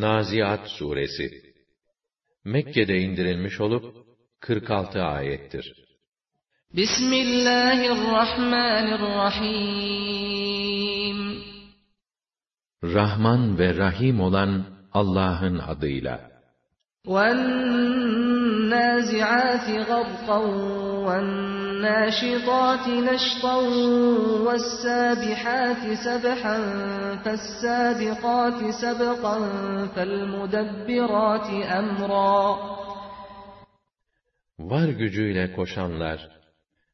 Naziat suresi Mekke'de indirilmiş olup 46 ayettir. Bismillahirrahmanirrahim Rahman ve Rahim olan Allah'ın adıyla. وَالنَّازِعَاتِ غَرْقًا وَالنَّاشِطَاتِ نَشْطًا وَالسَّابِحَاتِ سَبْحًا فَالسَّابِقَاتِ سَبْقًا فَالْمُدَبِّرَاتِ أَمْرًا Var gücüyle koşanlar,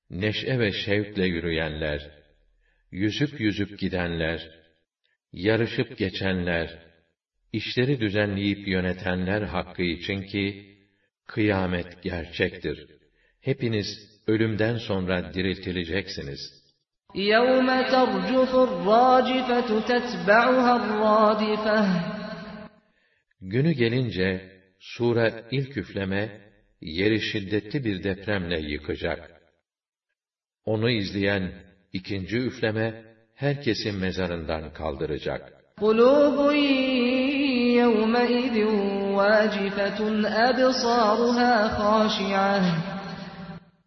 neşe ve şevkle yürüyenler, yüzüp yüzüp gidenler, yarışıp geçenler, işleri düzenleyip yönetenler hakkı için ki, kıyamet gerçektir. Hepiniz ölümden sonra diriltileceksiniz. يَوْمَ تَرْجُفُ الرَّاجِفَةُ تَتْبَعُهَا الرَّادِفَةُ Günü gelince, sure ilk üfleme, yeri şiddetli bir depremle yıkacak. Onu izleyen ikinci üfleme, herkesi mezarından kaldıracak. قُلُوبٌ يَوْمَئِذٍ وَاجِفَةٌ أَبْصَارُهَا خَاشِعَةٌ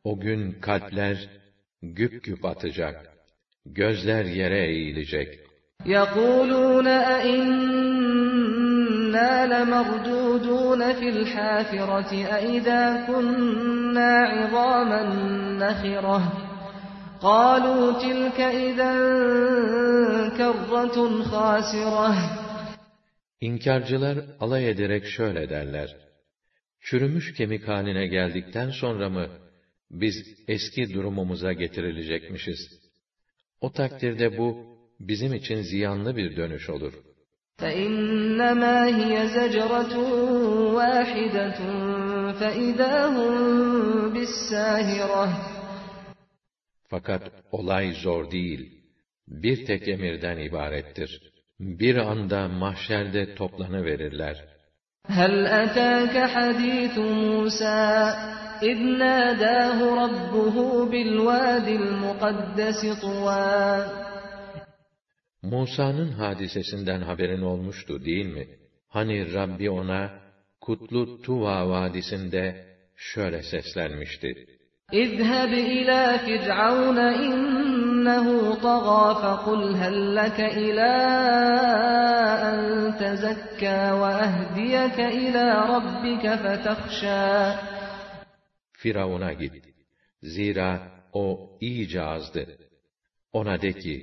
O gün kalpler güp güp atacak. Gözler yere eğilecek. يَقُولُونَ أَإِنَّا لَمَرْدُودُونَ فِي الْحَافِرَةِ أَإِذَا كُنَّا عِظَامًا نَخِرَةً قَالُوا تِلْكَ إِذًا كَرَّةٌ خَاسِرَةٌ İnkarcılar alay ederek şöyle derler. Çürümüş kemik haline geldikten sonra mı biz eski durumumuza getirilecekmişiz? O takdirde bu bizim için ziyanlı bir dönüş olur. فَإِنَّمَا هِيَ زَجْرَةٌ وَاحِدَةٌ فَإِذَا هُمْ بِالسَّاهِرَةِ Fakat olay zor değil. Bir tek emirden ibarettir. Bir anda mahşerde toplanıverirler. هَلْ أَتَاكَ حَدِيثُ مُوسَى إِذْ نَادَاهُ رَبُّهُ بِالْوَادِ الْمُقَدَّسِ طُوًى Musa'nın hadisesinden haberin olmuştu değil mi? Hani Rabbi ona Kutlu Tuva vadisinde şöyle seslenmişti. اذهب إلى فرعون إنه طغى فقل هل لك إلى أن تزكى وأهديك إلى ربك فتخشى Firavun'a git. Zira o iyice azdı. Ona de ki,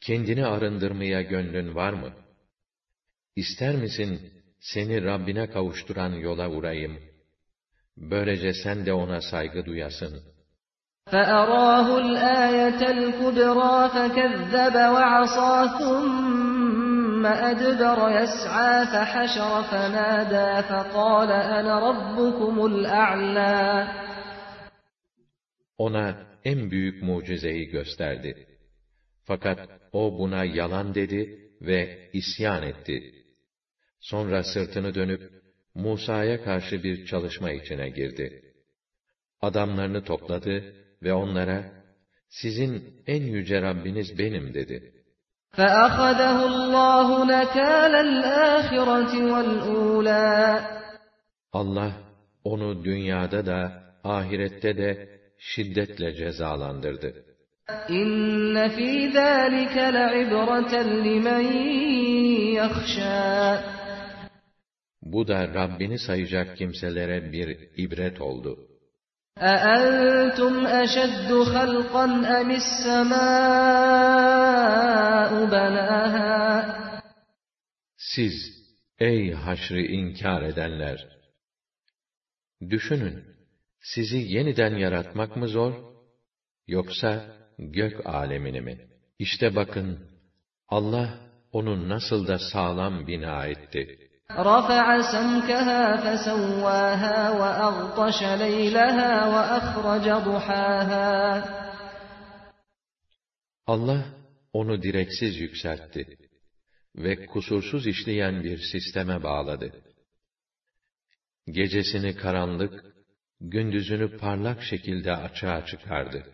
kendini arındırmaya gönlün var mı? İster misin seni Rabbine kavuşturan yola uğrayım? Böylece sen de ona saygı duyasın. فأراه الآية الكبرى فكذب وعصى ثم أدبر يسعى فحشر فنادى فقال أنا ربكم الأعلى Ona en büyük mucizeyi gösterdi. Fakat o buna yalan dedi ve isyan etti. Sonra sırtını dönüp Musa'ya karşı bir çalışma içine girdi. Adamlarını topladı ve onlara, sizin en yüce Rabbiniz benim dedi. فأخذه الله نكال الآخرة والأولى Allah, onu dünyada da, ahirette de şiddetle cezalandırdı. إن في ذلك لعبرة لمن يخشى Bu da Rabbini sayacak kimselere bir ibret oldu. أأنتم أشد خلقا أم السماء بناها Siz, ey haşrı inkar edenler! Düşünün, sizi yeniden yaratmak mı zor, yoksa gök alemini mi? İşte bakın, Allah onu nasıl da sağlam bina etti. رفع سمكها فسواها وأغطش ليلها وأخرج ضحاها Allah onu direksiz yükseltti ve kusursuz işleyen bir sisteme bağladı. Gecesini karanlık, gündüzünü parlak şekilde açığa çıkardı.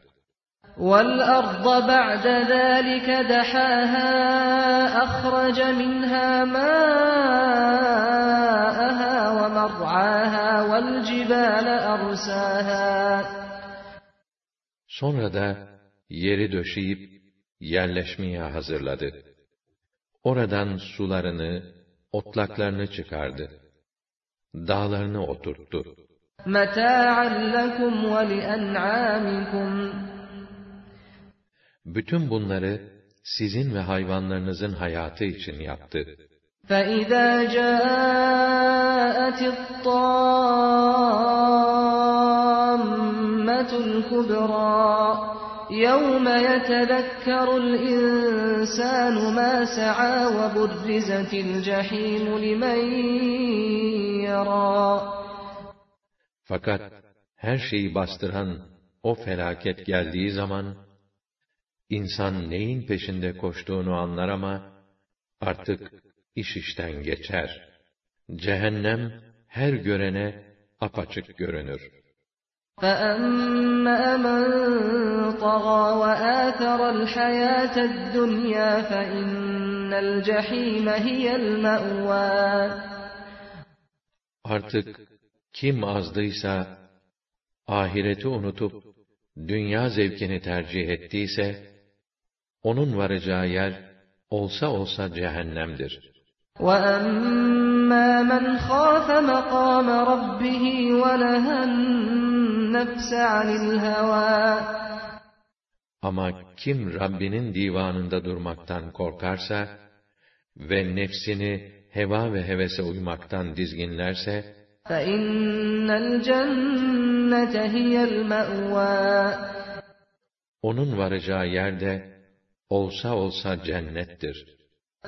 وَالْأَرْضَ بَعْدَ ذَٰلِكَ دَحَاهَا أَخْرَجَ مِنْهَا مَاءَهَا وَمَرْعَاهَا وَالْجِبَالَ أَرْسَاهَا Sonra da yeri döşeyip yerleşmeye hazırladı. Oradan sularını, otlaklarını çıkardı. Dağlarını oturttu. مَتَاعًا لَكُمْ وَلِأَنْعَامِكُمْ Bütün bunları sizin ve hayvanlarınızın hayatı için yaptı. فإذا جاءت الطامة الكبرى يوم يتذكر الإنسان ما سعى وبرزت الجحيم لمن يرى Fakat her şeyi bastıran o felaket geldiği zaman, insan neyin peşinde koştuğunu anlar ama, artık iş işten geçer. Cehennem her görene apaçık görünür. فأما من طغى وآثر الحياة الدنيا فإن الجحيم هي المأوى Artık kim azdıysa, ahireti unutup, dünya zevkini tercih ettiyse, onun varacağı yer, olsa olsa cehennemdir. وأما من خاف مقام ربه ونهى النفس عن الهوى Ama kim Rabbinin divanında durmaktan korkarsa ve nefsini heva ve hevese uymaktan dizginlerse, فإن الجنة هي المأوى onun varacağı yerde olsa olsa cennettir.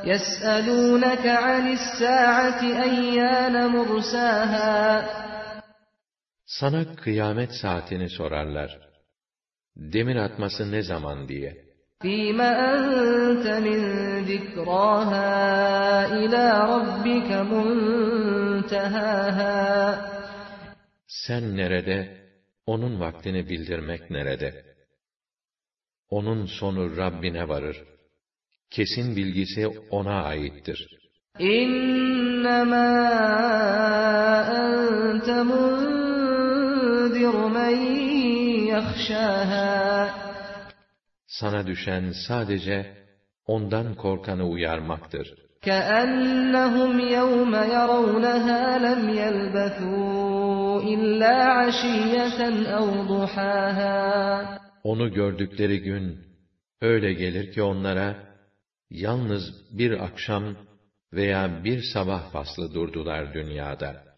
يسألونك عن الساعة أيان مرساها Sana kıyamet saatini sorarlar. Demir atması ne zaman diye. فيم أنت من ذكراها إلى ربك منتهاها Sen nerede, onun vaktini bildirmek nerede? Onun sonu Rabbine varır. Kesin bilgisi ona aittir. إنما أنت منذر من يخشاها Sana düşen sadece ondan korkanı uyarmaktır. كأنهم يوم يرونها لم يلبثوا إلا عشية أو ضحاها onu gördükleri gün öyle gelir ki onlara yalnız bir akşam veya bir sabah faslı durdular dünyada.